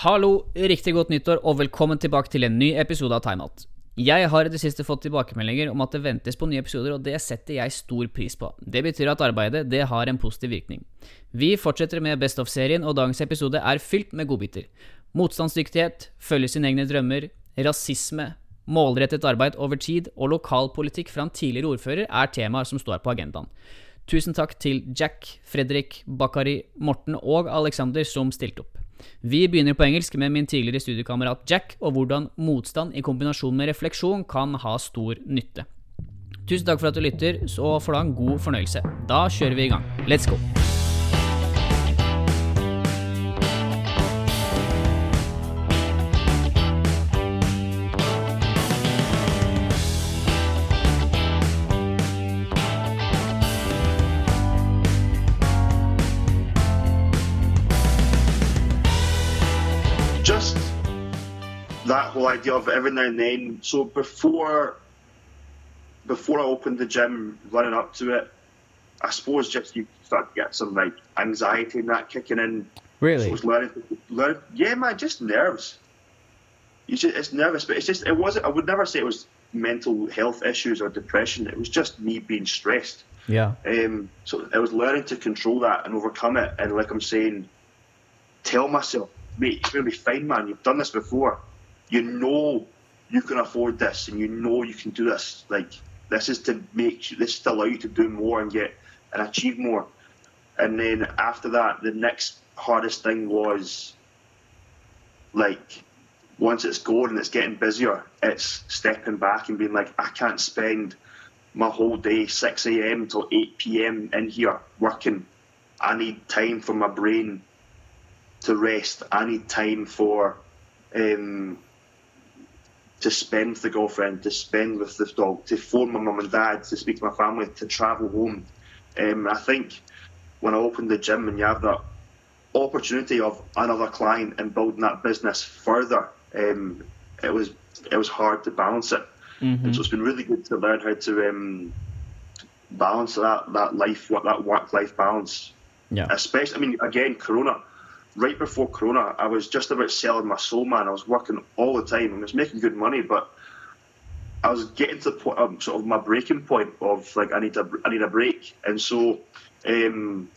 Hallo, riktig godt nyttår og velkommen tilbake til en ny episode av Timeout. Jeg har i det siste fått tilbakemeldinger om at det ventes på nye episoder, og det setter jeg stor pris på. Det betyr at arbeidet det har en positiv virkning. Vi fortsetter med Best of-serien, og dagens episode er fylt med godbiter. Motstandsdyktighet, følge sine egne drømmer, rasisme, målrettet arbeid over tid og lokalpolitikk fra en tidligere ordfører er temaer som står på agendaen. Tusen takk til Jack, Fredrik, Bakari, Morten og Alexander som stilte opp. Vi begynner på engelsk med min tidligere studiekamerat Jack, og hvordan motstand i kombinasjon med refleksjon kan ha stor nytte. Tusen takk for at du lytter, så får du ha en god fornøyelse. Da kjører vi i gang. Let's go! Idea of every now and then. So before before I opened the gym, running up to it, I suppose just you start to get some like anxiety and that kicking in. So Really? it was learning, learn, yeah, man, just nerves. You just, it's nervous, but it's just it wasn't. I would never say it was mental health issues or depression. It was just me being stressed. Yeah. Um, so I was learning to control that and overcome it. And like I'm saying, tell myself, mate, it's going to be fine, man. You've done this before. You know you can afford this and you know you can do this. Like, this is to make this is to allow you to do more and get and achieve more. And then after that, the next hardest thing was like, once it's going and it's getting busier, it's stepping back and being like, I can't spend my whole day 6 a.m. till 8 p.m. in here working. I need time for my brain to rest. I need time for um, to spend with the girlfriend, to spend with the dog, to phone my mum and dad, to speak to my family, to travel home. Um, I think when I opened the gym and you have that opportunity of another client and building that business further, um, it was it was hard to balance it. And so it's been really good to learn how to um, balance that that life, what that work life balance. Yeah. Especially, I mean, again, Corona. Right before Corona, I was just about selling my soul, man. I was working all the time and I was making good money, but I was getting to the point, um, sort of my breaking point of like I need a I need a break, and so um,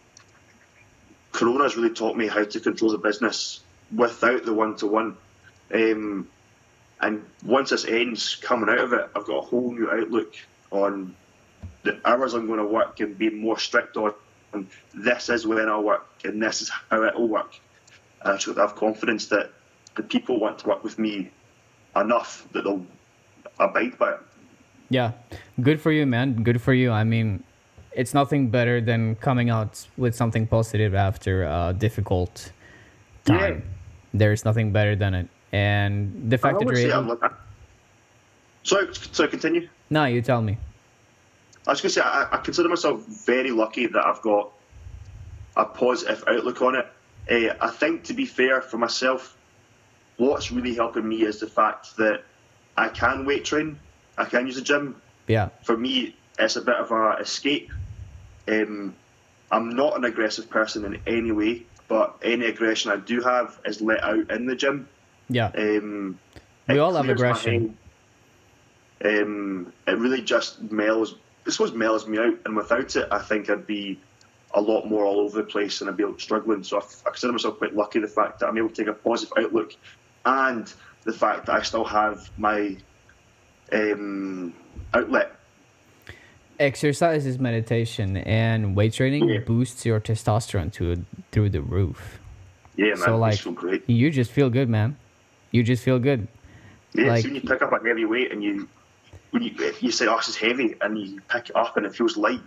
Corona has really taught me how to control the business without the one to one. And once this ends, coming out of it, I've got a whole new outlook on the hours I'm going to work and being more strict on. And this is when I'll work, and this is how it'll work. Uh, and I should have confidence that the people want to work with me enough that they'll abide by it. Yeah, good for you, man. Good for you. I mean, it's nothing better than coming out with something positive after a difficult time. Yeah. There's nothing better than it. And the I fact that you're able... I'm so, so continue. No, you tell me. I was going to say, I, I consider myself very lucky that I've got a positive outlook on it. Uh, I think, to be fair for myself, what's really helping me is the fact that I can weight train, I can use the gym. Yeah. For me, it's a bit of a escape. Um, I'm not an aggressive person in any way, but any aggression I do have is let out in the gym. Yeah. Um, We all have aggression. Um, it really just mellows. I suppose mellows me out, and without it, I think I'd be a lot more all over the place and I'd be struggling. So I, I consider myself quite lucky the fact that I'm able to take a positive outlook, and the fact that I still have my um, outlet. Exercise is meditation, and weight training Yeah. boosts your testosterone to through the roof. Yeah, man, So, like, it's so great. You just feel good, man. You just feel good. Yeah, like- when you pick up a heavy weight and you when you you say, "Oh, this is heavy," and you pick it up and it feels light.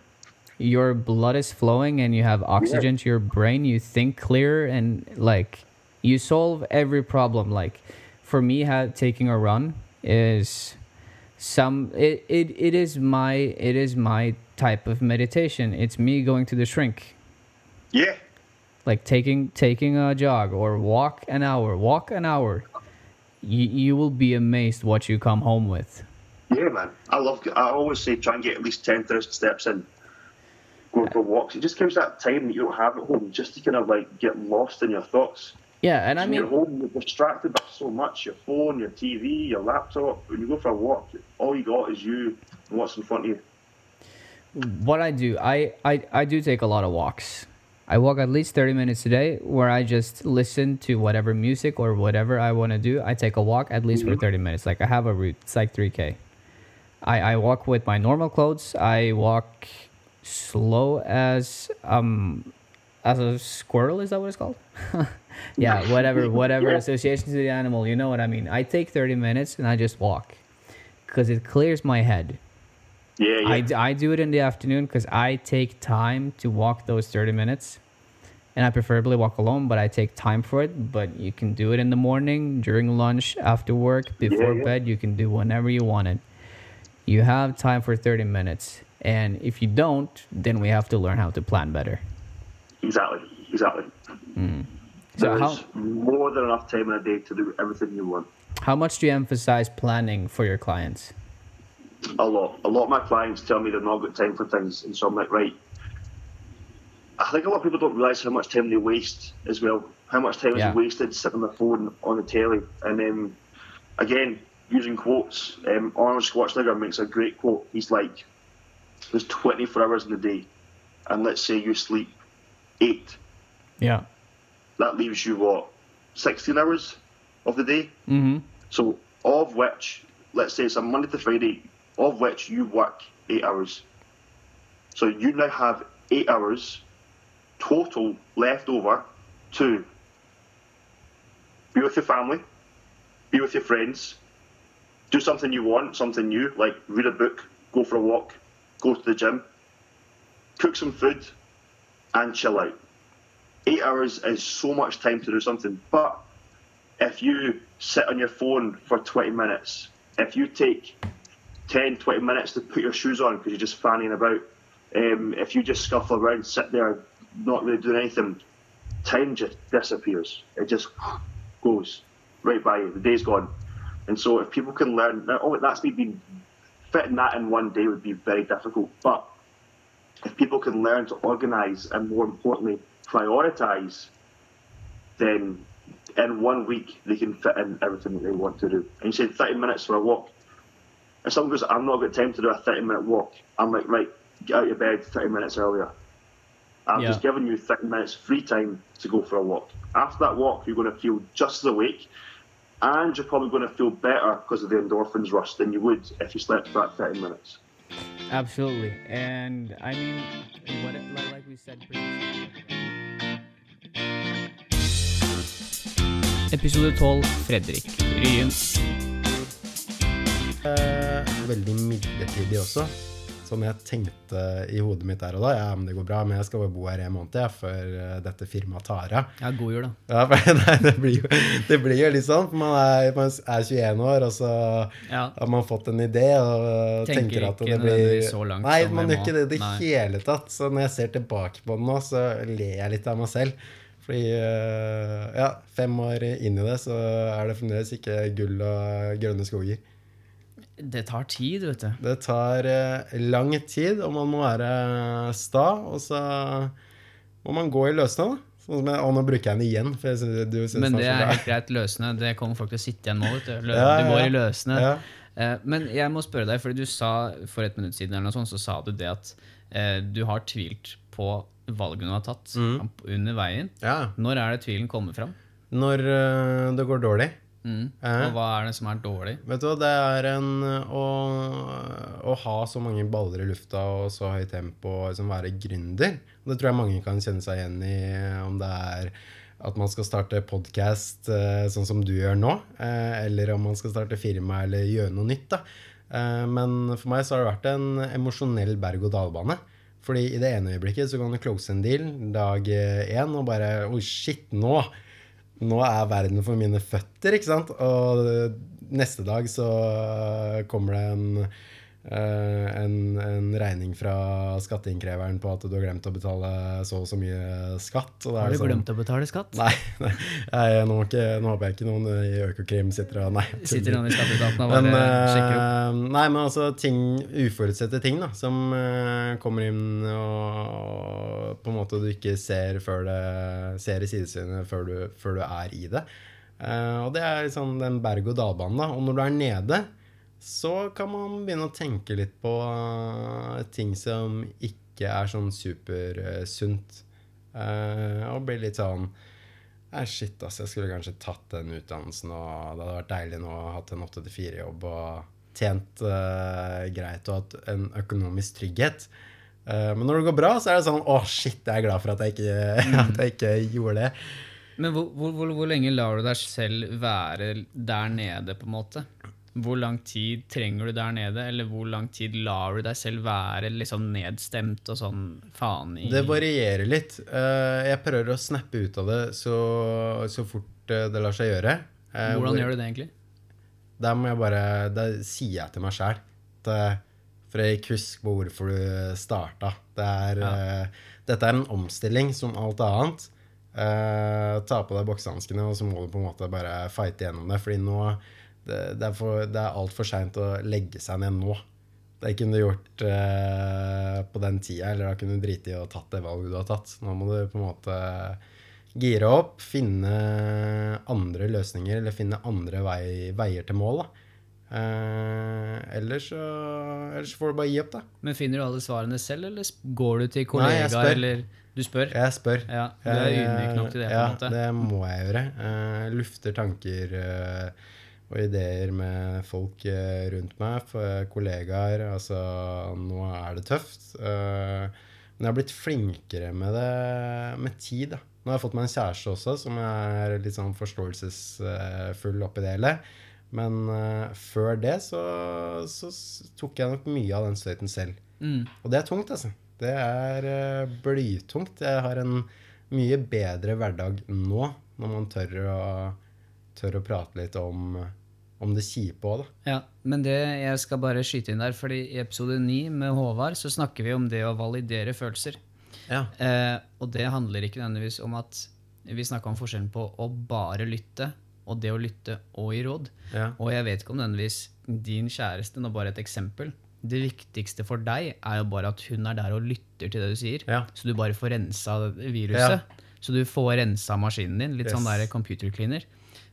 Your blood is flowing, and you have oxygen to your brain. You think clearer, and like you solve every problem. Like for me, ha- taking a run is some. It, it it is my it is my type of meditation. It's me going to the shrink. Yeah, like taking taking a jog or walk an hour walk an hour you, you will be amazed what you come home with Yeah, man. I love. I always say try and get at least ten thousand steps in. Go for walks. It just gives that time that you don't have at home, just to kind of like get lost in your thoughts. Yeah, and I When you're home, you're distracted by so much your phone, your TV, your laptop. When you go for a walk, all you got is you and what's in front of you. what I do, I, I, I do take a lot of walks. I walk at least 30 minutes a day where I just listen to whatever music or whatever I want to do. I take a walk at least for mm-hmm. 30 minutes. Like I have a route, it's like 3K. I, I walk with my normal clothes. I walk slow as um as a squirrel is that what it's called yeah whatever whatever Yeah. association to the animal you know what i mean i take 30 minutes and i just walk because it clears my head Yeah, yeah. I, I do it in the afternoon because I take time to walk those 30 minutes. And I preferably walk alone, but I take time for it. But you can do it in the morning, during lunch, after work, before yeah. bed. You can do whenever you want it. You have time for 30 minutes. And if you don't, then we have to learn how to plan better. exactly, exactly. Hmm. So There's how, more than enough time in a day to do everything you want. how much do you emphasize planning for your clients? A lot. A lot of my clients tell me they've not got time for things, and so I'm like, right. I think a lot of people don't realise how much time they waste as well. How much time Yeah. is wasted sitting on the phone on the telly, and then again using quotes. Um, Arnold Schwarzenegger makes a great quote. He's like, "There's 24 hours in the day, and let's say you sleep eight. Yeah. That leaves you what, 16 hours of the day." Mm-hmm. So, of which, let's say it's a Monday to Friday, of which you work eight hours. So you now have eight hours total left over to be with your family, be with your friends, do something you want, something new, like read a book, go for a walk, go to the gym, cook some food, and chill out. Eight hours is so much time to do something, but if you sit on your phone for 20 minutes, if you take 10, 20 minutes to put your shoes on because you're just fanning about, um, if you just scuffle around, sit there, not really doing anything, time just disappears. It just goes right by you. The day's gone. And so if people can learn, now, oh, that's me being fitting that in one day would be very difficult. But if people can learn to organise and more importantly, prioritise, then in one week they can fit in everything that they want to do. And you said 30 minutes for a walk. If someone goes, I'm not got time to do a 30 minute walk, I'm like, right, get out of your bed 30 minutes earlier. I've Yeah. just given you 30 minutes free time to go for a walk. After that walk, you're going to feel just as awake and you're probably going to feel better because of the endorphins rush than you would if you slept for that 30 minutes. Absolutely. And I mean, what, like, like we said previously. Episode 12 Fredrik Ryen. Eh, veldig midlertidig også. Som jeg tenkte i hodet mitt der og da. Ja, men det går bra, men jeg skal bare bo her en måned jeg, før eh, dette firmaet tar av. Ja, god jul, da. Ja, for, nei, det, blir jo, det blir jo litt sånn. Man er, man er 21 år, og så Ja. har man fått en idé og Tenker tenker at det blir så langt Nei, man gjør ikke det i det Nei. hele tatt. Så når jeg ser tilbake på det nå, så ler jeg litt av meg selv. Fordi eh, ja, fem år inn i det, så er det fremdeles ikke gull og grønne skoger. Det tar tid, vet du. Det tar eh, lang tid, og man må være sta, og så må man gå i løsene, da. Sånn og nå bruker jeg den igjen, for jeg synes, du syns Men det, det så er helt greit. Løsende. Det kommer folk til å sitte igjen nå, vet du. Lø Ja, Du går i løsende. Ja. Eh, Men jeg må spørre deg, fordi du sa for et minutt siden eller noe sånt, så sa du det at eh, du har tvilt på valgene du har tatt Mm. under veien. Når er det tvilen kommer fram? Når uh, det går dårlig. Mm. Eh. Og hva er det som er dårlig? Vet du hva, det er en å, å ha så mange baller i lufta og så høyt tempo og liksom være gründer. Det tror jeg mange kan kjenne seg igjen i, om det er at man skal starte podkast sånn som du gjør nå, eh, eller om man skal starte firma eller gjøre noe nytt. da. Eh, Men for meg så har det vært en emosjonell berg-og-dal-bane. Fordi i det ene øyeblikket så kan du close en deal dag én og bare Oi, shit, nå! Nå er verden for mine føtter, ikke sant? Og neste dag så kommer det en en, en regning fra skatteinnkreveren på at du har glemt å betale så og så mye skatt. Og Har du sånn- glemt å betale skatt? Nei, nei jeg, nå, ikke, nå håper jeg ikke noen i Økokrim sitter og Nei. Sitter noen i skatteetaten og Men, bare sjekker opp? eh, nei, men altså ting, uforutsette ting da, som eh, kommer inn og på en måte du ikke ser, før det, ser i sidesynet før, du- før du er i det. Uh, og det er liksom den berg-og-dal-banen. da, Og når du er nede, så kan man begynne å tenke litt på eh, ting som ikke er sånn supersunt. Uh, og bli litt sånn shit, ass, jeg skulle kanskje tatt den utdannelsen, og det hadde vært deilig nå å ha en 8-4-jobb og tjent uh, greit og hatt en økonomisk trygghet. Uh, men når det går bra, så er det sånn Å, shit, jeg er glad for at jeg ikke, at jeg ikke gjorde det. Men hvor, hvor, hvor, hvor lenge lar du deg selv være der nede, på en måte? Hvor lang tid trenger du der nede, eller hvor lang tid lar du deg selv være liksom nedstemt og sånn faen i Det varierer litt. Eh, jeg prøver å snappe ut av det så, så fort eh, det lar seg gjøre. Eh, Hvordan hvor- gjør du det egentlig? Da må jeg bare Da sier jeg til meg sjæl Fredrik, husk på hvorfor du starta. Det er, eh, dette er en omstilling som alt annet. Ta på deg boksehanskene, og så må du på en måte bare fighte gjennom det. Fordi nå Det, det er, for, det er altfor seint å legge seg ned nå. Det kunne du gjort eh, på den tida, eller da kunne du drite i å tatt det valget du har tatt. Nå må du på en måte gire opp, finne andre løsninger, eller finne andre vei, veier til mål. da. Eh, ellers, så, ellers så får du bare gi opp, da. Men finner du alle svarene selv, eller går du til kollegaer, eller Du spør? Jeg spør. Ja, du er ydmyk nok til det, på en måte? det må jeg gjøre. Eh, lufter tanker eh, og ideer med folk eh, rundt meg, kollegaer. Altså, nå er det tøft. Eh, men jeg har blitt flinkere med det med tid. da. Nå har jeg fått meg en kjæreste også, som er litt sånn forståelsesfull oppi det hele. Men eh, før det så, så tok jeg nok mye av den støyten selv. Mm. Og det er tungt, altså. Det er eh, blytungt. Jeg har en mye bedre hverdag nå, når man tør å, tør å prate litt om, om det kjipe òg, da. Ja, men det, jeg skal bare skyte inn der, fordi i episode 9 med Håvard så snakker vi om det å validere følelser. Ja. Eh, og det handler ikke nødvendigvis om at vi snakka om forskjellen på å bare lytte og det å lytte og gi råd. Ja. Og jeg vet ikke om nødvendigvis din kjæreste, nå bare et eksempel. Det viktigste for deg er jo bare at hun er der og lytter til det du sier. Ja. Så du bare får rensa viruset. Så du får rensa maskinen din. Litt sånn der computer cleaner.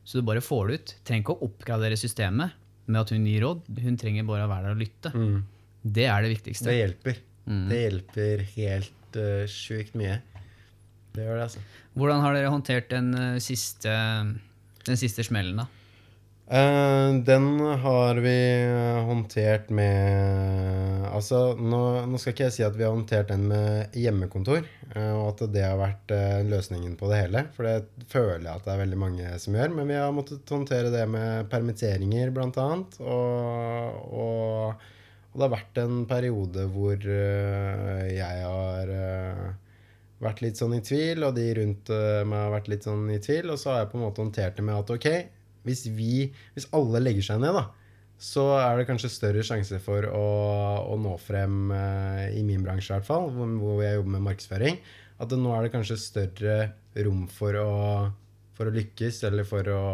Så du bare får det ut. Trenger ikke å oppgradere systemet med at hun gir råd. Hun trenger bare å være der og lytte. Mm. Det er det viktigste. Det hjelper. Mm. Det hjelper helt uh, sjukt mye. Det gjør det, altså. Hvordan har dere håndtert den uh, siste, den siste smellen, da? Eh, den har vi håndtert med Altså, nå, nå skal ikke jeg si at vi har håndtert den med hjemmekontor, eh, og at det har vært eh, løsningen på det hele. For det føler jeg at det er veldig mange som gjør. Men vi har måttet håndtere det med permitteringer, blant annet. Og, og, og det har vært en periode hvor jeg har vært litt sånn i tvil, og de rundt meg har vært litt sånn i tvil. Og så har jeg på en måte håndtert det med at ok, hvis vi, hvis alle legger seg ned, da, så er det kanskje større sjanse for å, å nå frem, uh, i min bransje i hvert fall, hvor, hvor jeg jobber med markedsføring, at det, nå er det kanskje større rom for å, for å lykkes, eller for å,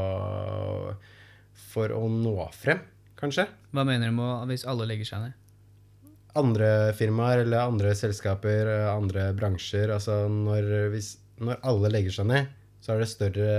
for å nå frem, kanskje. Hva mener du med hvis alle legger seg ned? andre firmaer eller andre selskaper, andre bransjer Altså når, hvis, når alle legger seg ned, så er det større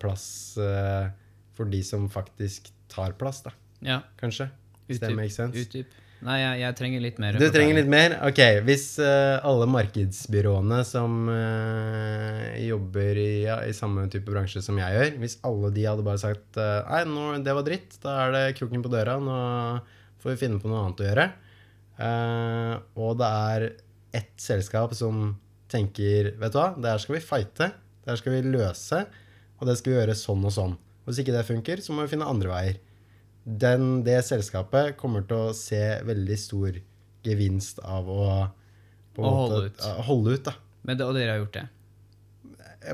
plass eh, for de som faktisk tar plass, da. Ja, Kanskje. Hvis det makes sense. utdyp. Nei, jeg, jeg trenger litt mer. Du trenger litt mer? Ok, hvis uh, alle markedsbyråene som uh, jobber i, ja, i samme type bransje som jeg gjør, hvis alle de hadde bare sagt uh, Nei, nå, det var dritt, da er det kroken på døra, nå får vi finne på noe annet å gjøre. Og det er ett selskap som tenker Vet du hva, det her skal vi fighte, det her skal vi løse, og det skal vi gjøre sånn og sånn. Hvis ikke det funker, så må vi finne andre veier den, det selskapet kommer til å se veldig stor gevinst av å Å holde ut. holde ut. da. Men det, og dere har gjort det?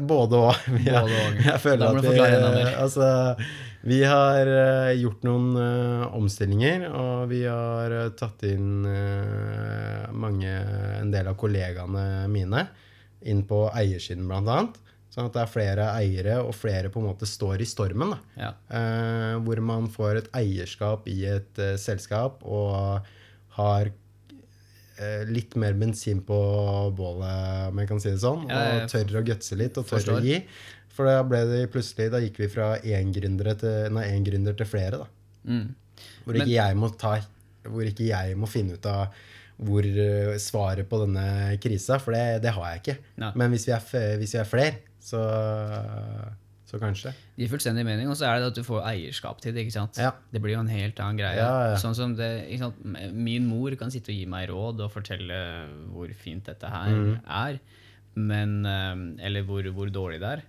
Både Både og. Jeg føler at vi, altså, vi har eh, gjort noen uh, omstillinger, og vi har eh, tatt inn uh, mange, en del av kollegaene mine inn på eiersiden, blant annet. Sånn at det er flere eiere, og flere på en måte står i stormen. Ja. Eh, hvor man får et eierskap i et eh, selskap og har eh, litt mer bensin på bålet, om jeg kan si det sånn. Ja, jeg og tør å gutse litt og tør forstår. å gi. For da ble det plutselig, da gikk vi fra én gründer til, nei, én gründer til flere. da. Mm. Hvor ikke, jeg må ta, hvor ikke jeg må finne ut av hvor eh, svaret på denne krisa, for det, det har jeg ikke. Ja. Men hvis vi er, hvis vi er flere, så, så kanskje. Det gir fullstendig mening, og så er det at du får eierskap til det. ikke sant? Ja. Det blir jo en helt annen greie. Ja, ja. Sånn som det? Min mor kan sitte og gi meg råd og fortelle hvor fint dette her Mm. er, men, eh, eller hvor, hvor dårlig det er.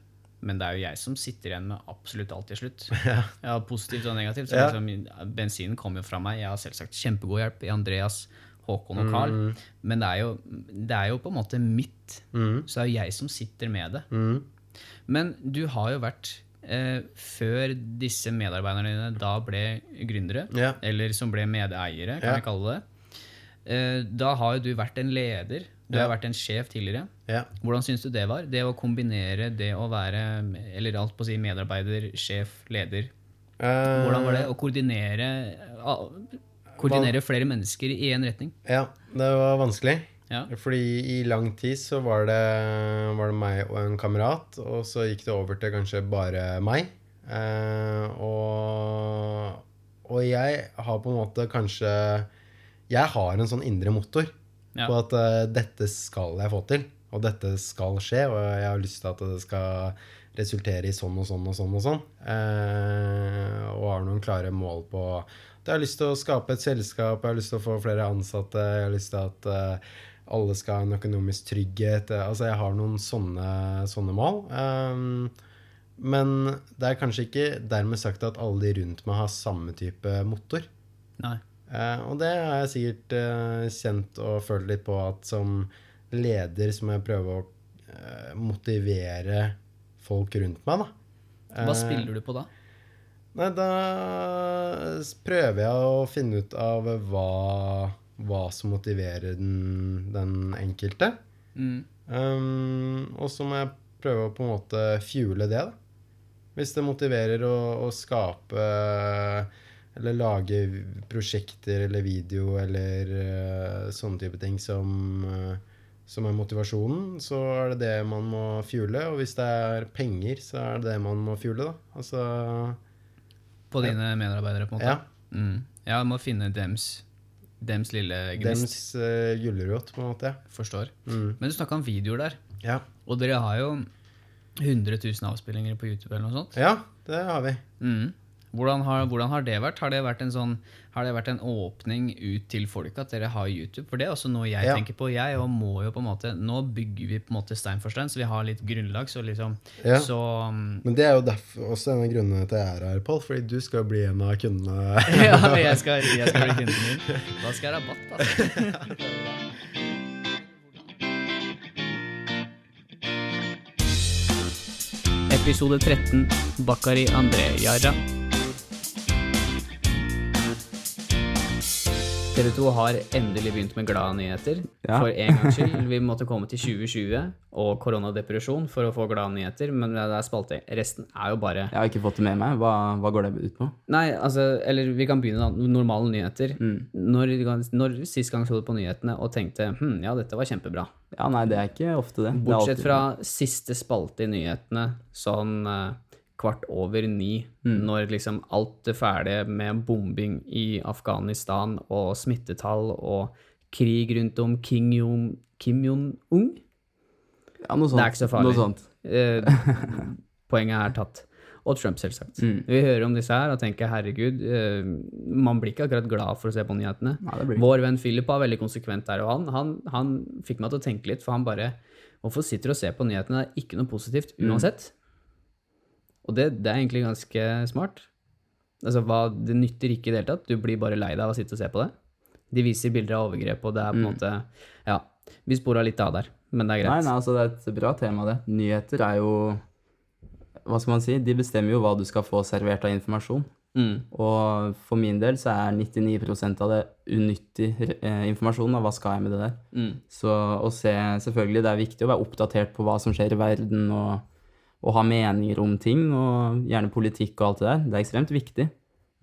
Men det er jo jeg som sitter igjen med absolutt alt til slutt. Ja. Positivt og negativt. Så Ja. liksom, bensinen kommer jo fra meg. Jeg har selvsagt kjempegod hjelp i Andreas, Håkon og Carl. Mm. Men det er, jo, det er jo på en måte mitt. Så det er jo jeg som sitter med det. Mm. Men du har jo vært eh, Før disse medarbeiderne dine da ble gründere, yeah. eller som ble medeiere, kan yeah. vi kalle det, eh, da har jo du vært en leder. Du yeah. har vært en sjef tidligere. Hvordan syns du det var? Det å kombinere det å være eller alt på å si medarbeider, sjef, leder. Eh, Hvordan var det å koordinere, ah, koordinere flere mennesker i én retning? Ja, det var vanskelig. Ja. Fordi i lang tid så var det, var det meg og en kamerat, og så gikk det over til kanskje bare meg. Eh, og, og jeg har på en måte kanskje Jeg har en sånn indre motor Ja. på at uh, dette skal jeg få til, og dette skal skje, og jeg har lyst til at det skal resultere i sånn og sånn og sånn og sånn. Eh, og har noen klare mål på jeg har lyst til å skape et selskap, jeg har lyst til å få flere ansatte, jeg har lyst til at eh, alle skal ha en økonomisk trygghet. Altså, jeg har noen sånne, sånne mål. Eh, men det er kanskje ikke dermed sagt at alle de rundt meg har samme type motor. Nei. Eh, og det har jeg sikkert eh, kjent og følt litt på at som leder så må jeg prøve å motivere folk rundt meg, da. Hva spiller du på da? Nei, da prøver jeg å finne ut av hva, hva som motiverer den, den enkelte. Mm. Um, og så må jeg prøve å på en måte fuele det, da. Hvis det motiverer å, å skape eller lage prosjekter eller video eller uh, sånne type ting som, uh, som er motivasjonen, så er det det man må fuele. Og hvis det er penger, så er det det man må fuele, da. Altså På dine medarbeidere, på en måte? Ja. Mm. Ja, må finne dems, dems lille gnist. Dems uh, gulrot, på en måte. Forstår. Mm. Men du snakka om videoer der. Ja. Og dere har jo 100 000 avspillinger på YouTube eller noe sånt. ja, det har vi. Mm. Hvordan, har, hvordan har det vært? Har det vært en sånn Har det vært en åpning ut til folk at dere har YouTube? For det er også noe jeg Ja. tenker på. Jeg og må jo på en måte Nå bygger vi på en måte stein for stein, så vi har litt grunnlag. Så liksom Ja. Så um, Men det er jo derfor, også en av grunnene til jeg er her, Pål. Fordi du skal bli en av kundene. Ja, jeg skal, jeg skal bli kunden min. Da skal jeg ha rabatt, altså. Episode 13 Bakari André Jarra. TV 2 har endelig begynt med glade nyheter. Ja. For en gangs skyld. Vi måtte komme til 2020 og koronadepresjon for å få glade nyheter, men det er spalte. Resten er jo bare Jeg har ikke fått det med meg. Hva, hva går det ut på? Nei, altså, eller vi kan begynne da. Normale nyheter. Når, når sist gang så du på nyhetene og tenkte hm, ja, dette var kjempebra. Ja, nei, det er ikke ofte det. Bortsett det fra siste spalte i nyhetene, sånn eh, kvart over ni, når liksom alt er ferdig med bombing i Afghanistan og smittetall og krig rundt om Kim Jong- Kim Jong-un. ja, noe sånt. Det er ikke så farlig. Noe sånt. Eh, poenget er tatt. Og Trump, selvsagt. Vi hører om disse her og tenker herregud, eh, man blir ikke akkurat glad for å se på nyhetene. Nei. Vår venn Philip var veldig konsekvent der, og han, han, han fikk meg til å tenke litt, for han bare Hvorfor sitter du og ser på nyhetene? Det er ikke noe positivt uansett. Og det, det er egentlig ganske smart. Altså, hva, Det nytter ikke i det hele tatt. Du blir bare lei deg av å sitte og se på det. De viser bilder av overgrep, og det er på en måte Ja, vi spora litt av der. men det er greit. nei, altså det er et bra tema, det. Nyheter er jo Hva skal man si? De bestemmer jo hva du skal få servert av informasjon. Mm. Og for min del så er 99% av det unyttig eh, informasjon. Og Hva skal jeg med det der? Mm. Så å se Selvfølgelig, det er viktig å være oppdatert på hva som skjer i verden, og, og ha meninger om ting, og gjerne politikk og alt det der. Det er ekstremt viktig.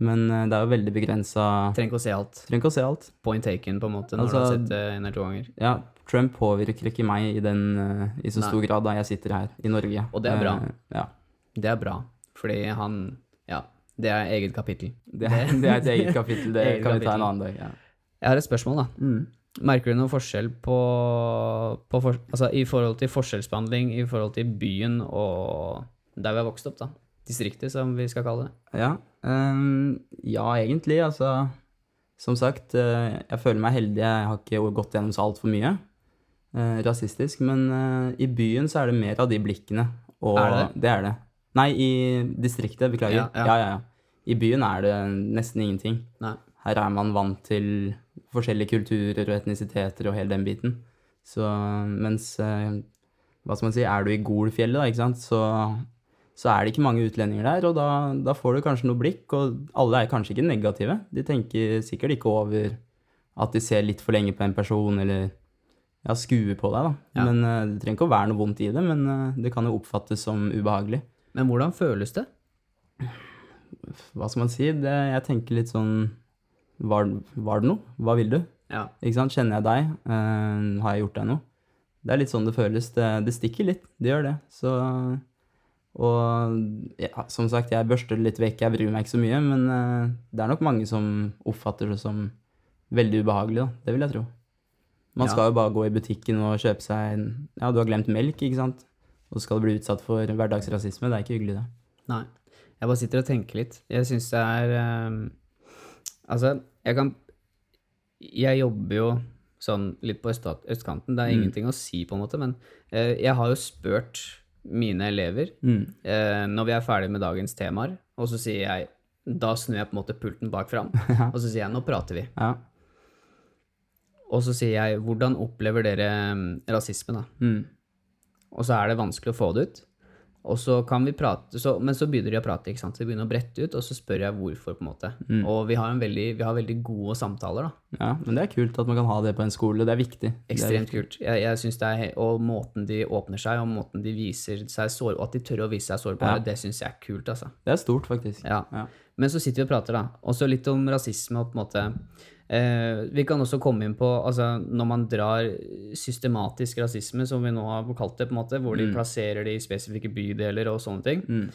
Men eh, det er jo veldig begrensa Trenger ikke å se alt. Trenger ikke å se alt. Point taken, på en måte, når Altså- du har sett det en eller to ganger. Ja, Trump påvirker ikke meg i, den, eh, i så Nei. stor grad da jeg sitter her i Norge. Og det er bra. Eh, ja. Det er bra, fordi han Ja, det er eget kapittel. Det, det er et eget kapittel. Det kan vi ta en annen dag. Ja. Jeg har et spørsmål, da. Mm. Merker du noen forskjell på, på for, altså, i forhold til forskjellsbehandling i forhold til byen og der vi har vokst opp, da? Distriktet, som vi skal kalle det. Ja, um, ja, egentlig. Altså, som sagt, eh, jeg føler meg heldig. Jeg har ikke gått gjennom så altfor mye uh, rasistisk. Men uh, i byen så er det mer av de blikkene. Og Er det det er det. Nei, i distriktet. Beklager. Ja, Ja, ja. ja, ja. I byen er det nesten ingenting. Nei. Her er man vant til forskjellige kulturer og etnisiteter og hele den biten. Så mens eh, Hva skal man si, er du i Golfjellet, da, ikke sant, så, så er det ikke mange utlendinger der, og da, da får du kanskje noe blikk, og alle er kanskje ikke negative. De tenker sikkert ikke over at de ser litt for lenge på en person, eller ja, skuer på deg, da. Ja. Men eh, det trenger ikke å være noe vondt i det, men eh, det kan jo oppfattes som ubehagelig. Men hvordan føles det? Hva skal man si? Det, jeg tenker litt sånn var, var det noe? Hva vil du? Ja. Ikke sant? Kjenner jeg deg? Uh, har jeg gjort deg noe? Det er litt sånn det føles. Det, det stikker litt. Det gjør det. Så Og ja, som sagt, jeg børster litt vekk. Jeg bryr meg ikke så mye, men uh, det er nok mange som oppfatter det som veldig ubehagelig, da. Det vil jeg tro. Man Ja. skal jo bare gå i butikken og kjøpe seg en Ja, du har glemt melk, ikke sant? Og så skal du bli utsatt for hverdagsrasisme. Det er ikke hyggelig, det. Nei. Jeg bare sitter og tenker litt. Jeg syns det er ehm, Altså, jeg kan Jeg jobber jo sånn litt på østkanten. Det er Mm. ingenting å si, på en måte, men eh, jeg har jo spurt mine elever Mm. eh, når vi er ferdig med dagens temaer, og så sier jeg Da snur jeg på en måte pulten bak fram, og så sier jeg nå prater vi. Ja. Og så sier jeg hvordan opplever dere mm, rasisme, da? Mm. Og så er det vanskelig å få det ut. Og så kan vi prate, så, men så begynner de å prate, ikke sant. Så de begynner å brette ut, og så spør jeg hvorfor, på en måte. Mm. Og vi har, en veldig, vi har veldig gode samtaler, da. ja, men det er kult at man kan ha det på en skole. Det er viktig. Ekstremt er viktig. kult. Jeg, jeg synes det er, Og måten de åpner seg, og måten de viser seg sår, og at de tør å vise seg sårbare, Ja. det syns jeg er kult, altså. Det er stort, faktisk. Ja. Ja. Men så sitter vi og prater, da. Også litt om rasisme og på en måte Vi kan også komme inn på altså, når man drar systematisk rasisme, som vi nå har kalt det, på en måte, hvor de plasserer det i spesifikke bydeler og sånne ting. Mm.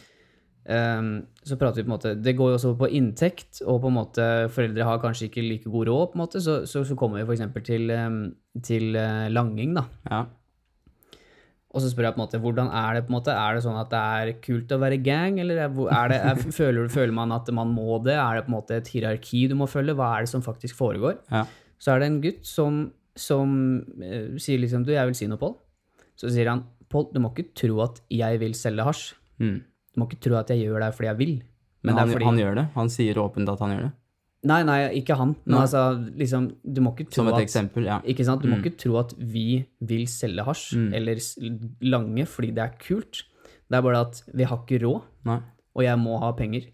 um, så prater vi på en måte Det går jo også på inntekt, og på en måte foreldre har kanskje ikke like god råd, på en måte, så, så, så kommer vi f.eks. til, eh, til uh, langing, da. Ja. Og så spør jeg på en måte, hvordan er det på en måte, er det sånn at det er kult å være gang, eller er, det, er, føler, føler man at man må det? Er det på en måte et hierarki du må følge? Hva er det som faktisk foregår? Ja. Så er det en gutt som, som uh, sier liksom, du, jeg vil si noe, Pål. Så sier han, Pål, du må ikke tro at jeg vil selge hasj. Mm. Du må ikke tro at jeg gjør det fordi jeg vil. Men er han, fordi- han gjør det. Han sier åpent at han gjør det. Nei, nei, ikke han. Men Nei. altså, liksom, du må ikke tro Som et at eksempel, ja. Ikke sant? Du må ikke tro at vi vil selge hasj Mm. eller s- lange fordi det er kult. Det er bare at vi har ikke råd, Nei. og jeg må ha penger.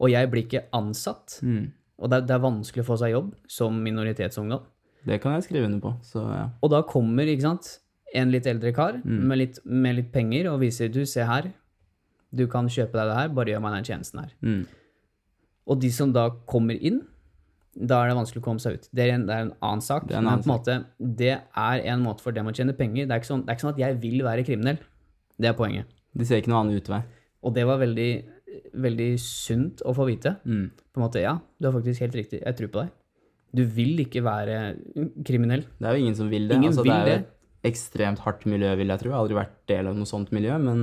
Og jeg blir ikke ansatt. Mm. Og det er, det er vanskelig å få seg jobb som minoritetsungdom. Det kan jeg skrive under på, så ja. Og da kommer ikke sant, en litt eldre kar Mm. med, litt, med litt penger og viser du, se her, du kan kjøpe deg det her, bare gjør meg den tjenesten her. Mm. Og de som da kommer inn, da er det vanskelig å komme seg ut. Det er en, det er en annen sak. Det er en men annen på en måte, det er en måte for dem å tjene penger. Det er, ikke sånn, det er ikke sånn at jeg vil være kriminell. Det er poenget. De ser ikke noen annen utvei. Og det var veldig, veldig sunt å få vite. Mm. På en måte, ja, du har faktisk helt riktig. Jeg tror på deg. Du vil ikke være kriminell. Det er jo ingen som vil det. Ingen altså, vil det er jo et ekstremt hardt miljø, vil jeg tro. Jeg har aldri vært del av noe sånt miljø, men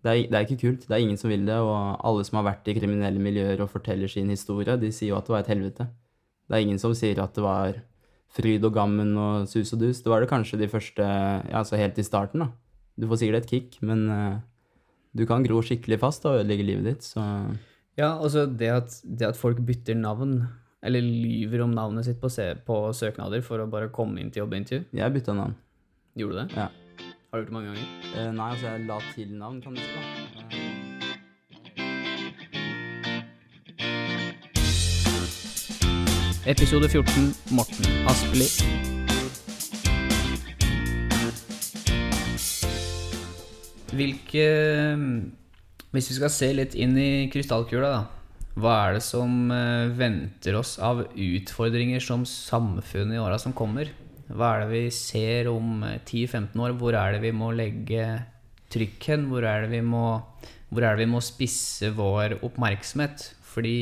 det er, det er ikke kult. Det er ingen som vil det, og alle som har vært i kriminelle miljøer og forteller sin historie, de sier jo at det var et helvete. Det er ingen som sier at det var fryd og gammen og sus og dus. Det var det kanskje de første, ja, altså helt i starten, da. Du får sikkert et kick, men uh, du kan gro skikkelig fast og ødelegge livet ditt, så Ja, altså det at, det at folk bytter navn, eller lyver om navnet sitt på, se, på søknader for å bare komme inn til jobbintervju. jeg bytta navn. Gjorde du det? Ja. Har du gjort det mange ganger? Eh, nei, altså jeg la til navn, kan du si. da. Eh, Episode 14. Morten Aspli. Hvilke Hvis vi skal se litt inn i krystallkula, da. Hva er det som eh, venter oss av utfordringer som samfunn i åra som kommer? Hva er det vi ser om eh, 10-15 år? Hvor er det vi må legge trykk hen? Hvor er det vi må, hvor er det vi må spisse vår oppmerksomhet? Fordi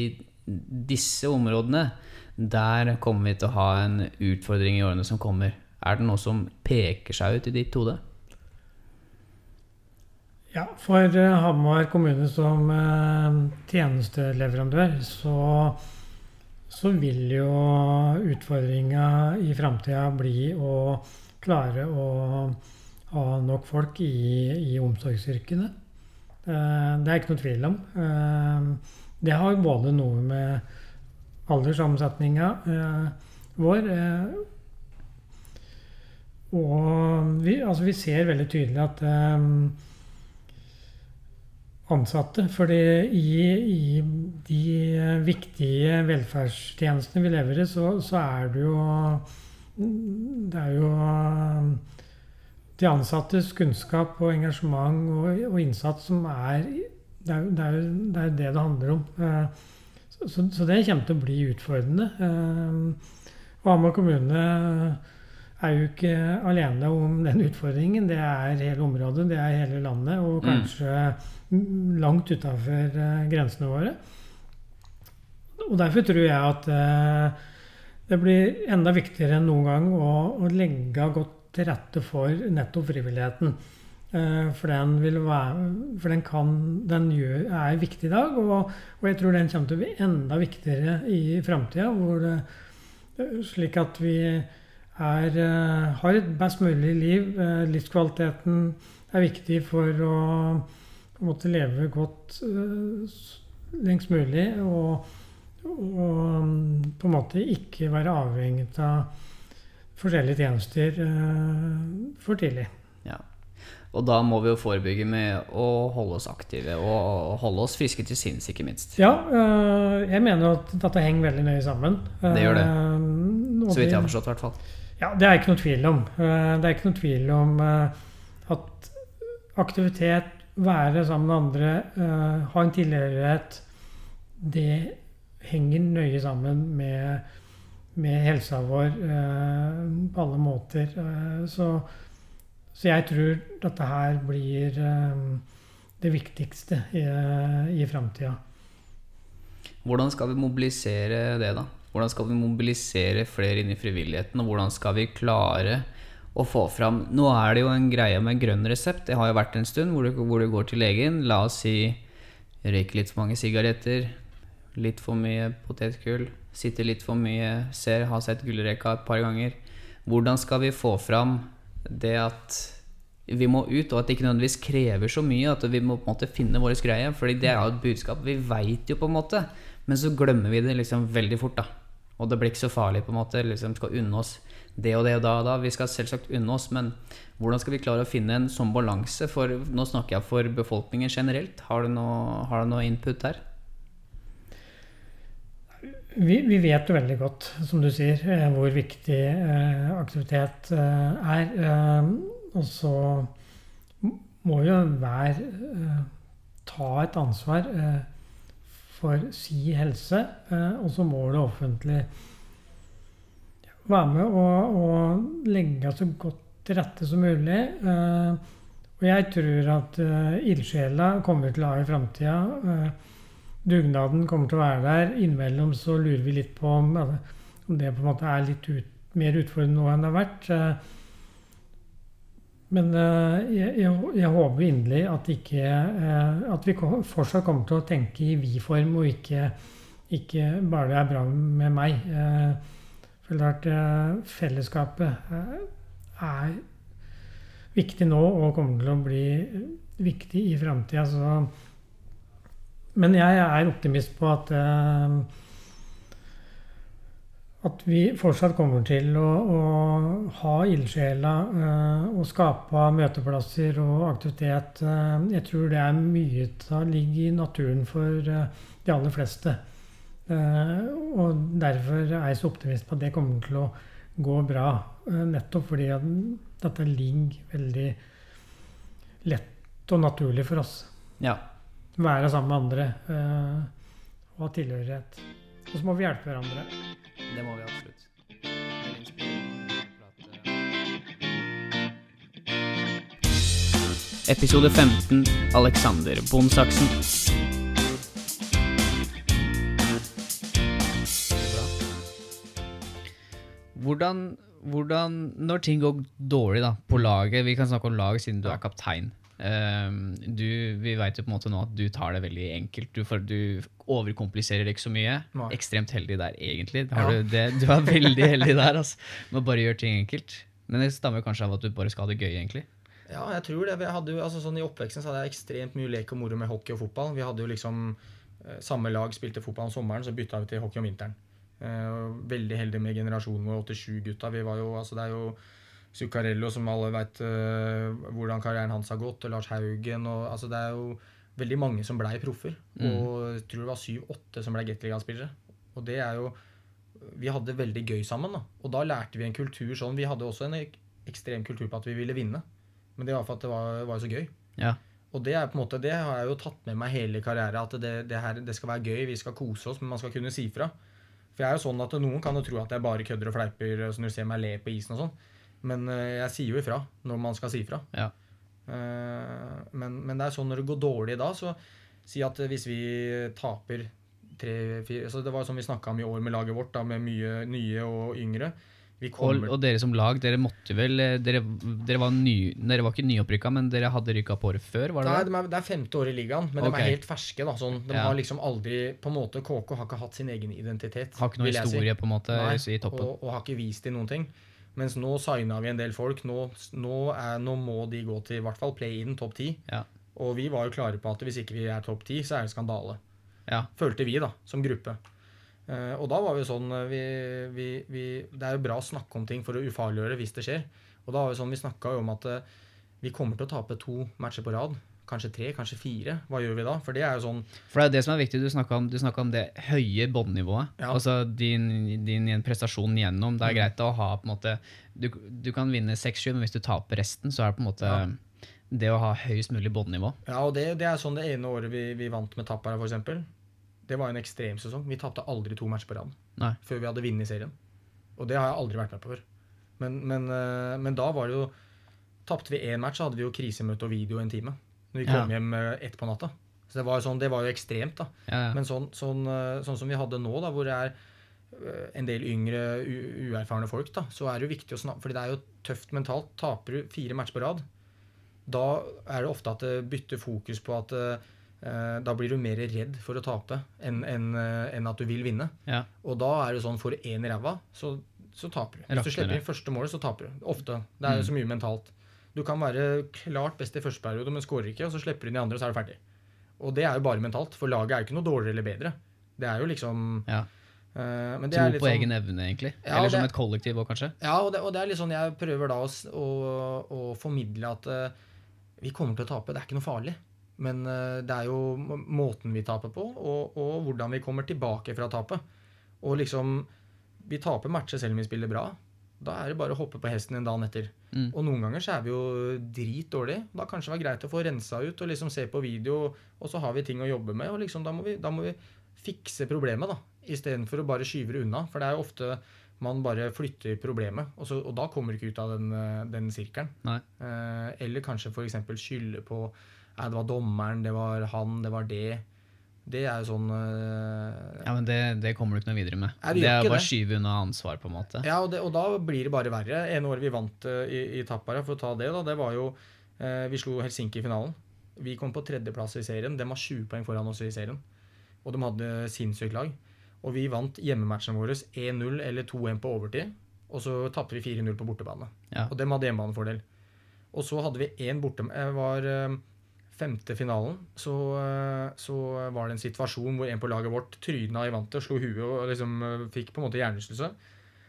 disse områdene, der kommer vi til å ha en utfordring i årene som kommer. Er det noe som peker seg ut i ditt hode? Ja, for eh, Hamar kommune som eh, tjenesteleverandør, så, så vil jo utfordringa i framtida bli å klare å ha nok folk i, i omsorgsyrkene. Eh, det er ikke noe tvil om. Eh, det har både noe med alderssammensetninga eh, vår Og vi, altså vi ser veldig tydelig at ansatte. fordi i, i de viktige velferdstjenestene vi lever i, så, så er det jo Det er jo de ansattes kunnskap og engasjement og, og innsats som er det er, det, er, det er det det handler om. Så, så, det kommer til å bli utfordrende. Og Hamar kommune er jo ikke alene om den utfordringen. Det er hele området, det er hele landet, og kanskje mm. Langt utafor grensene våre. Og derfor tror jeg at det blir enda viktigere enn noen gang å, legge godt til rette for nettopp frivilligheten. For den, være, for den, kan, den gjør, er viktig i dag, og, og, jeg tror den kommer til å bli enda viktigere i framtida. Slik at vi er, har et best mulig liv. Livskvaliteten er viktig for å på en måte leve godt lengst mulig. Og, og på en måte ikke være avhengig av forskjellige tjenester for tidlig. Ja. Og da må vi jo forebygge med å holde oss aktive og holde oss friske til sinns, ikke minst. Ja, jeg mener at dette henger veldig nøye sammen. Det gjør det. Så vidt jeg har forstått, i hvert fall. Ja, det er ikke noe tvil om. Det er ikke noe tvil om at aktivitet, være sammen med andre, ha en tilhørighet, det henger nøye sammen med, med helsa vår på alle måter. Så så jeg tror dette her blir det viktigste i, i framtida. Hvordan skal vi mobilisere det, da? Hvordan skal vi mobilisere flere inn i frivilligheten? Og hvordan skal vi klare å få fram Nå er det jo en greie med grønn resept. Det har jo vært en stund hvor du, hvor du går til legen. La oss si røyker litt for mange sigaretter, litt for mye potetgull, sitter litt for mye, ser, har sett gullrekka et par ganger. Hvordan skal vi få fram det at vi må ut, og at det ikke nødvendigvis krever så mye. At vi må på en måte finne vår greie. Fordi det er jo et budskap. Vi veit jo på en måte, men så glemmer vi det liksom veldig fort. da Og det blir ikke så farlig. på en måte liksom Skal unne oss det og det og da og da. Vi skal selvsagt unne oss, men hvordan skal vi klare å finne en sånn balanse? For nå snakker jeg for befolkningen generelt. Har du noe, har du noe input der? Vi, vi, vet jo veldig godt, som du sier, hvor viktig eh, aktivitet eh, er. Og så må jo hver eh, ta et ansvar eh, for si helse, eh, og så må det offentlige være med og, og legge så godt til rette som mulig. og jeg tror at ildsjela kommer til å ha i framtida. dugnaden kommer til å være der. Innimellom så lurer vi litt på om, det på en måte er litt ut, mer utfordrende nå enn det har vært. Men jeg, jeg, jeg, håper inderlig at, at vi fortsatt kommer til å tenke i vi-form, og ikke, ikke, bare det er bra med meg. For klart fellesskapet er viktig nå og kommer til å bli viktig i framtida. Men jeg er optimist på at at vi fortsatt kommer til å, å ha ildsjela eh, og skape møteplasser og aktivitet. Eh, jeg tror det er mye som ligger i naturen for eh, de aller fleste. Eh, og derfor er jeg så optimist på at det kommer til å gå bra. eh, nettopp fordi at dette ligger veldig lett og naturlig for oss. Ja. Være sammen med andre eh, og ha tilhørighet. Og så må vi hjelpe hverandre. Det må vi absolutt. Episode 15 Alexander Bondsaksen. Hvordan, hvordan Når ting går dårlig da, på laget Vi kan snakke om laget siden du er kaptein. Um, du, vi vet jo på en måte nå at du tar det veldig enkelt. Du, for, du overkompliserer det ikke så mye. Nei. Ekstremt heldig der, egentlig. Har Ja. du, det, du er veldig heldig der, altså. Med å bare gjøre ting enkelt. Men det stammer kanskje av at du bare skal ha det gøy, egentlig. Ja, jeg tror det. Jeg hadde jo, altså sånn I oppveksten så hadde jeg ekstremt mye lek og moro med hockey og fotball. Vi hadde jo liksom eh, Samme lag spilte fotball om sommeren, så bytta vi til hockey om vinteren. Eh, veldig heldig med generasjonen vår 87-gutta. Vi var jo, altså Det er jo Zuccarello, som alle veit hvordan karrieren hans har gått, og Lars Haugen og altså Det er jo veldig mange som blei proffer. Og jeg tror det var syv-åtte som blei Gateligaen-spillere. Og det er jo Vi hadde veldig gøy sammen. da Og da lærte vi en kultur sånn Vi hadde også en ek ekstrem kultur på at vi ville vinne. Men det var for at det var, var så gøy. Ja. Og det er på en måte, det har jeg jo tatt med meg hele karrieren. At det, det, her, det skal være gøy, vi skal kose oss, men man skal kunne si fra. For jeg er jo sånn at Noen kan jo tro at jeg bare kødder og fleiper så når du ser meg le på isen og sånn. Men eh, jeg sier jo ifra når man skal si ifra. Ja. Eh, men, men det er sånn når det går dårlig da, så si at hvis vi taper tre-fire så Det var jo sånn vi snakka om i år med laget vårt, da, med mye nye og yngre. Vi Og, og dere som lag, dere måtte vel eh, Dere, dere, var, ny, dere var ikke nyopprykka, men dere hadde rykka på året før, var det Nei, det? de er, det er femte år i ligaen, men de er helt ferske. da, sånn, De Ja. har liksom aldri på en måte, KK har ikke hatt sin egen identitet. Har ikke noe historie si. på en måte Nei, i toppen. Og, og har ikke vist dem noen ting. Mens nå signa vi en del folk. Nå, nå, er, nå må de gå til i hvert fall play-in topp ti. Ja. Og vi var jo klare på at hvis ikke vi er topp ti, så er det skandale. Ja. Følte vi, da, som gruppe. Eh, og da var vi sånn eh, vi, vi, vi, Det er jo bra å snakke om ting for å ufarliggjøre hvis det skjer. Og da var vi sånn, vi snakka jo om at eh, vi kommer til å tape to matcher på rad. Kanskje tre, kanskje fire. Hva gjør vi da? For det er jo sånn For det er det som er viktig. Du snakka om, om det høye båndnivået. Ja. Altså din, din prestasjon gjennom. Det er Mm. greit å ha på en måte Du, du kan vinne 6-7, men hvis du taper resten, så er det på en måte Ja. det å ha høyest mulig båndnivå. Ja, og det, det er sånn det ene året vi, vi vant med Tappara, f.eks. Det var en ekstremsesong. Vi tapte aldri to matcher på rad før vi hadde vunnet serien. Og det har jeg aldri vært med på før. Men, men, eh, men da var det jo Tapte vi én match, så hadde vi jo krisemøte og video en time. Når vi kom Ja. hjem eh, ett på natta. Så det var jo, sånn, det var jo ekstremt, da. Ja, ja. Men sånn, sånn, eh, sånn som vi hadde nå, da, hvor det er en del yngre, uerfarne folk, da, så er det jo viktig å snakke fordi det er jo tøft mentalt. Taper du fire matcher på rad, da er det ofte at det bytter fokus på at da blir du mer redd for å tape enn enn, eh, enn at du vil vinne. Ja. Og da er det sånn for én i ræva, så, så taper du. Hvis du slipper inn første målet, så taper du. Ofte. Det er jo så mye mentalt. Du kan være klart best i første periode, men skårer ikke, og så slipper du inn i andre, så er du ferdig. Og det er jo bare mentalt, for laget er jo ikke noe dårligere eller bedre. Det er jo liksom Ja. Uh, men det Tro er på sånn- egen evne, egentlig. Ja, Eller det- som et kollektiv òg, kanskje. Ja, og det, og det er litt sånn jeg prøver da å, å, å formidle at uh, vi kommer til å tape. Det er ikke noe farlig. Men eh, det er jo måten vi taper på, og, og hvordan vi kommer tilbake fra tapet. Og liksom Vi taper matcher selv om vi spiller bra. Da er det bare å hoppe på hesten en dag etter. Mm. Og noen ganger så er vi jo drit dårlige. Da kanskje det var greit å få rensa ut og liksom se på video, og så har vi ting å jobbe med. Og liksom da må vi, da må vi fikse problemet, da. Istedenfor å bare skyve det unna. For det er jo ofte man bare flytter problemet, og, så, og da kommer du ikke ut av den, eh, den sirkelen. Eh, eller kanskje f.eks. skylde på Nei, det var dommeren, det var han, det var det. Det er jo sånn eh, Ja, men det, det kommer du ikke noe videre med. Er det det er bare å skyve unna ansvar, på en måte. Ja, og, det, og da blir det bare verre. En år vi vant eh, i, i Tappara, for å ta det, da, det var jo eh, Vi slo Helsinki i finalen. Vi kom på tredjeplass i serien. De var 20 poeng foran oss i serien. Og de hadde sinnssykt lag. Og vi vant hjemmematchene våre 1-0 eller 2-1 på overtid. Og så tapte vi 4-0 på bortebane. Ja. Og dem hadde hjemmebanefordel. Og så hadde vi én borte... var femte finalen så, eh, så var det en situasjon hvor en på laget vårt tryna i vantet slo huet og liksom eh, fikk på en måte hjernerystelse.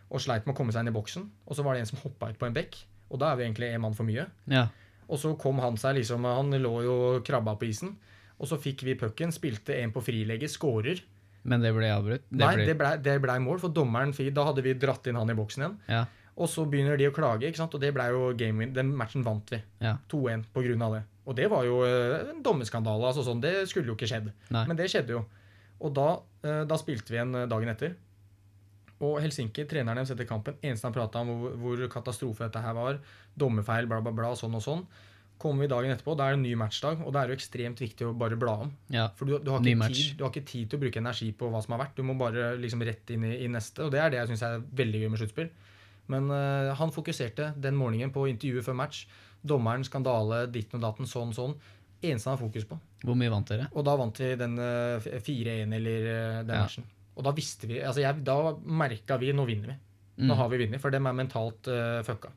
Og sleit med å komme seg inn i boksen. Og så var det en som hoppa ut på en bekk. Og da er vi egentlig en mann for mye. Ja. Og så kom han seg liksom Han lå jo og krabba på isen. Og så fikk vi pucken, spilte en på frilegget, skårer. Men det ble avbrutt? Det Nei, ble- det blei ble ble mål, for dommeren Da hadde vi dratt inn han i boksen igjen. Ja. Og så begynner de å klage, ikke sant? og det ble jo game win. Den matchen vant vi. Ja. 2-1 på grunn av det. Og det var jo eh, en dommerskandale. altså sånn, Det skulle jo ikke skjedd. Nei. Men det skjedde jo. Og da, eh, da spilte vi igjen eh, dagen etter. Og Helsinki, treneren deres etter kampen, eneste han prata om hvor, hvor katastrofe dette her var, dommerfeil, bla, bla, bla, sånn og sånn. Kommer vi dagen etterpå, da er det en ny matchdag, og da er det jo ekstremt viktig å bare bla om. ja. For du, du, har ikke tid, du har ikke tid til å bruke energi på hva som har vært. Du må bare liksom rett inn i, i neste. Og det er det jeg syns er veldig gøy med sluttspill. Men uh, han fokuserte den morgenen på intervjuet før match. Dommeren, skandale, ditten og datten, sånn, sånn. Eneste han har fokus på. Hvor mye vant dere? Og da vant vi den eh, 4-1 eller eh, den Ja. matchen. Og da visste vi altså jeg, Da merka vi nå vinner vi. Mm. Nå har vi vunnet, for dem er mentalt uh, fucka.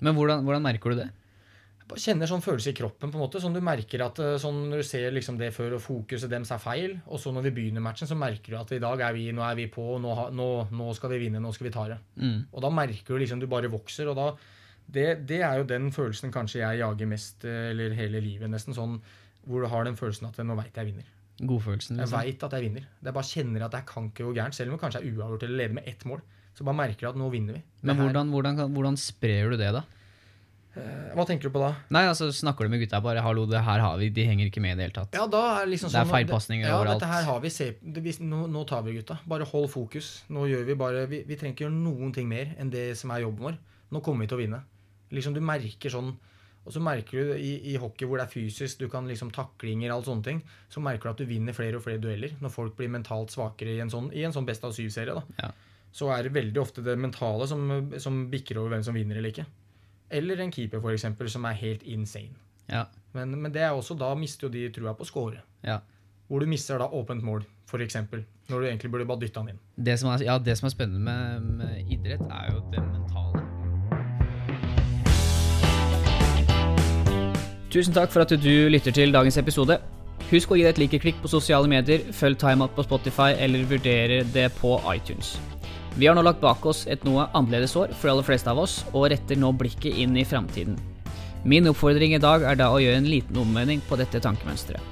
Men hvordan, hvordan merker du det? Jeg kjenner sånn følelse i kroppen. på en måte, sånn Du merker at eh, sånn når du ser liksom det før, og fokuset deres er feil, og så når vi begynner matchen, så merker du at i dag er vi, nå er vi på, nå, nå, nå skal vi vinne, nå skal vi ta det. Mm. Og da merker du liksom du bare vokser. og da det, det er jo den følelsen kanskje jeg jager mest, eh, eller hele livet nesten, sånn hvor du har den følelsen at nå veit jeg vinner. Godfølelsen, Jeg liksom? vet at jeg vinner. Det er bare kjenner at jeg kan ikke gå gærent, selv om det kanskje er uavgjort eller leder med ett mål. Så bare merker du at nå vinner vi. Men hvordan, hvordan, hvordan sprer du det, da? Eh, Hva tenker du på da? Nei, altså Snakker du med gutta bare 'hallo, det her har vi', de henger ikke med i det hele tatt? Ja, da er liksom sånn, Det er sånn feilpasninger ja, overalt. Dette her har vi, se, det, nå, nå tar vi, gutta. Bare hold fokus. Nå gjør Vi bare, vi, vi trenger ikke gjøre noen ting mer enn det som er jobben vår. Nå kommer vi til å vinne. Liksom Du merker sånn Og så merker du i, i hockey hvor det er fysisk, du kan liksom taklinger, alt sånne ting, så merker du at du vinner flere og flere dueller når folk blir mentalt svakere i en sånn, i en sånn Best av syv-serie. da. Ja. Så er det veldig ofte det mentale som, som bikker over hvem som vinner eller ikke. Eller en keeper, for eksempel, som er helt insane. Ja. Men, men det er også, da mister jo de trua på å score. ja. Hvor du mister da åpent mål, f.eks. Når du egentlig burde bare dytte han inn. Det som er, ja, det som er spennende med, med idrett, er jo det mentale. Tusen takk for at du lytter til dagens episode. Husk å gi det et like-klikk på sosiale medier, følg TimeOut på Spotify eller vurdere det på iTunes. Vi har nå lagt bak oss et noe annerledes år for aller fleste av oss, og retter nå blikket inn i framtiden. Min oppfordring i dag er da å gjøre en liten omvending på dette tankemønsteret.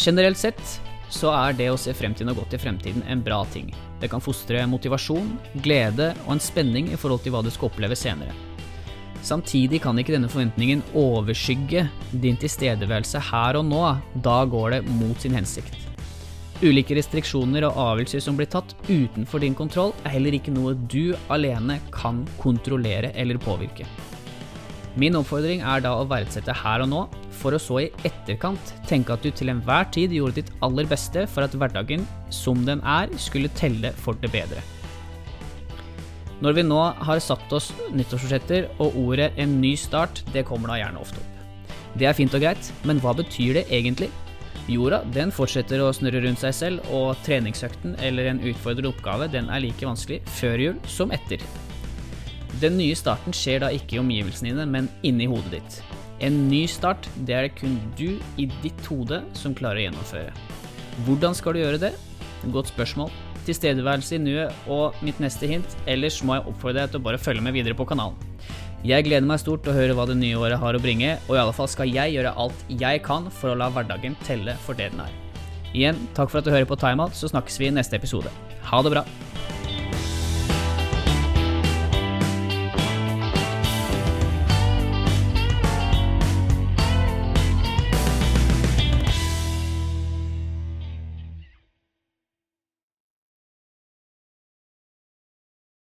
Generelt sett så er det å se frem til noe godt i fremtiden en bra ting. Det kan fostre motivasjon, glede og en spenning i forhold til hva du skal oppleve senere. Samtidig kan ikke denne forventningen overskygge din tilstedeværelse her og nå, da går det mot sin hensikt. Ulike restriksjoner og avgjørelser som blir tatt utenfor din kontroll, er heller ikke noe du alene kan kontrollere eller påvirke. Min oppfordring er da å verdsette her og nå, for å så i etterkant tenke at du til enhver tid gjorde ditt aller beste for at hverdagen som den er, skulle telle for det bedre. Når vi nå har satt oss nyttårsforsetter, og ordet 'en ny start' det kommer da gjerne ofte opp. Det er fint og greit, men hva betyr det egentlig? Jorda den fortsetter å snurre rundt seg selv, og treningsøkten eller en utfordrende oppgave den er like vanskelig før jul som etter. Den nye starten skjer da ikke i omgivelsene dine, men inni hodet ditt. En ny start, det er det kun du i ditt hode som klarer å gjennomføre. Hvordan skal du gjøre det? Godt spørsmål. Tilstedeværelse i nuet og mitt neste hint, ellers må jeg oppfordre deg til å bare følge med videre på kanalen. Jeg gleder meg stort til å høre hva det nye året har å bringe, og i alle fall skal jeg gjøre alt jeg kan for å la hverdagen telle for det den er. Igjen, takk for at du hører på Timeout, så snakkes vi i neste episode. Ha det bra!